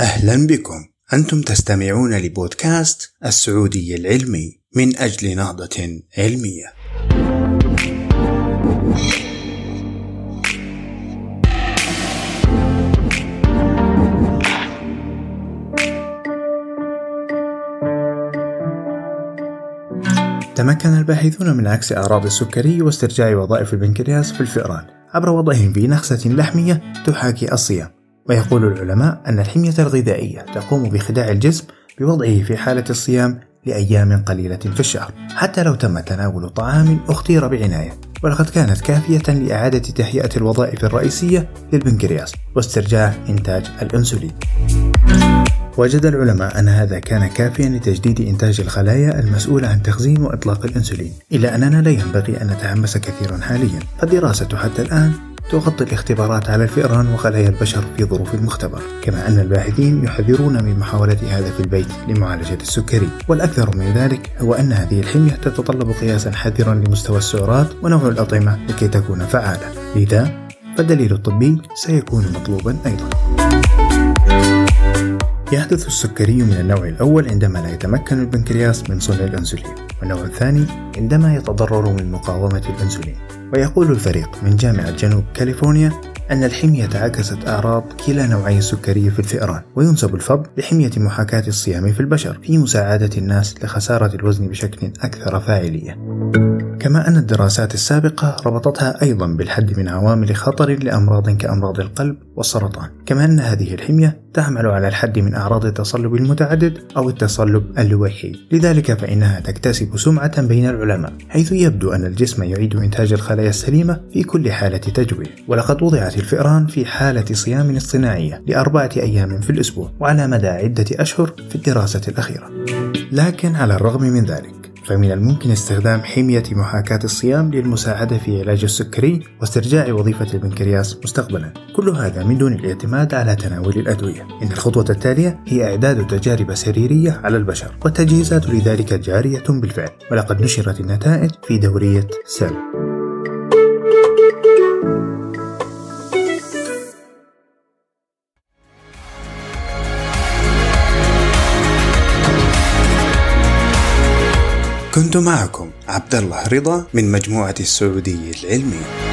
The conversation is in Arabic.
أهلا بكم. أنتم تستمعون لبودكاست السعودي العلمي من أجل نهضة علمية. تمكن الباحثون من عكس أعراض السكري واسترجاع وظائف البنكرياس في الفئران. عبر وضعهم في نخسة لحمية تحاكي الصيام. ويقول العلماء أن الحمية الغذائية تقوم بخداع الجسم بوضعه في حالة الصيام لأيام قليلة في الشهر حتى لو تم تناول طعام اختير بعناية. ولقد كانت كافية لإعادة تهيئة الوظائف الرئيسية للبنكرياس واسترجاع إنتاج الأنسولين. وجد العلماء أن هذا كان كافيا لتجديد إنتاج الخلايا المسؤولة عن تخزين وإطلاق الأنسولين إلا أننا لا ينبغي أن نتحمس كثيرا حاليا. فالدراسة حتى الآن تغطي الاختبارات على الفئران وخلايا البشر في ظروف المختبر كما أن الباحثين يحذرون من محاولة هذا في البيت لمعالجة السكري. والأكثر من ذلك هو أن هذه الحمية تتطلب قياسا حذرا لمستوى السعرات ونوع الأطعمة لكي تكون فعالة. لذا فالدليل الطبي سيكون مطلوبا أيضا. يحدث السكري من النوع الأول عندما لا يتمكن البنكرياس من صنع الأنسولين. والنوع الثاني عندما يتضرر من مقاومة الأنسولين. ويقول الفريق من جامعة جنوب كاليفورنيا أن الحمية عكست أعراض كلا نوعي السكري في الفئران وينسب الفضل لحمية محاكاة الصيام في البشر في مساعدة الناس لخسارة الوزن بشكل أكثر فاعلية. كما أن الدراسات السابقة ربطتها أيضا بالحد من عوامل خطر لأمراض كأمراض القلب والسرطان كما أن هذه الحمية تعمل على الحد من أعراض التصلب المتعدد أو التصلب اللويحي لذلك فإنها تكتسب سمعة بين العلماء حيث يبدو أن الجسم يعيد إنتاج الخلايا السليمة في كل حالة تجويع ولقد وضعت الفئران في حالة صيام اصطناعية لأربعة أيام في الأسبوع وعلى مدى عدة أشهر في الدراسة الأخيرة. لكن على الرغم من ذلك فمن الممكن استخدام حمية محاكاة الصيام للمساعدة في علاج السكري واسترجاع وظيفة البنكرياس مستقبلا. كل هذا من دون الاعتماد على تناول الأدوية. إن الخطوة التالية هي إعداد تجارب سريرية على البشر والتجهيزات لذلك جارية بالفعل. ولقد نشرت النتائج في دورية Cell كنت معكم عبد الله رضا من مجموعة السعودية العلمية.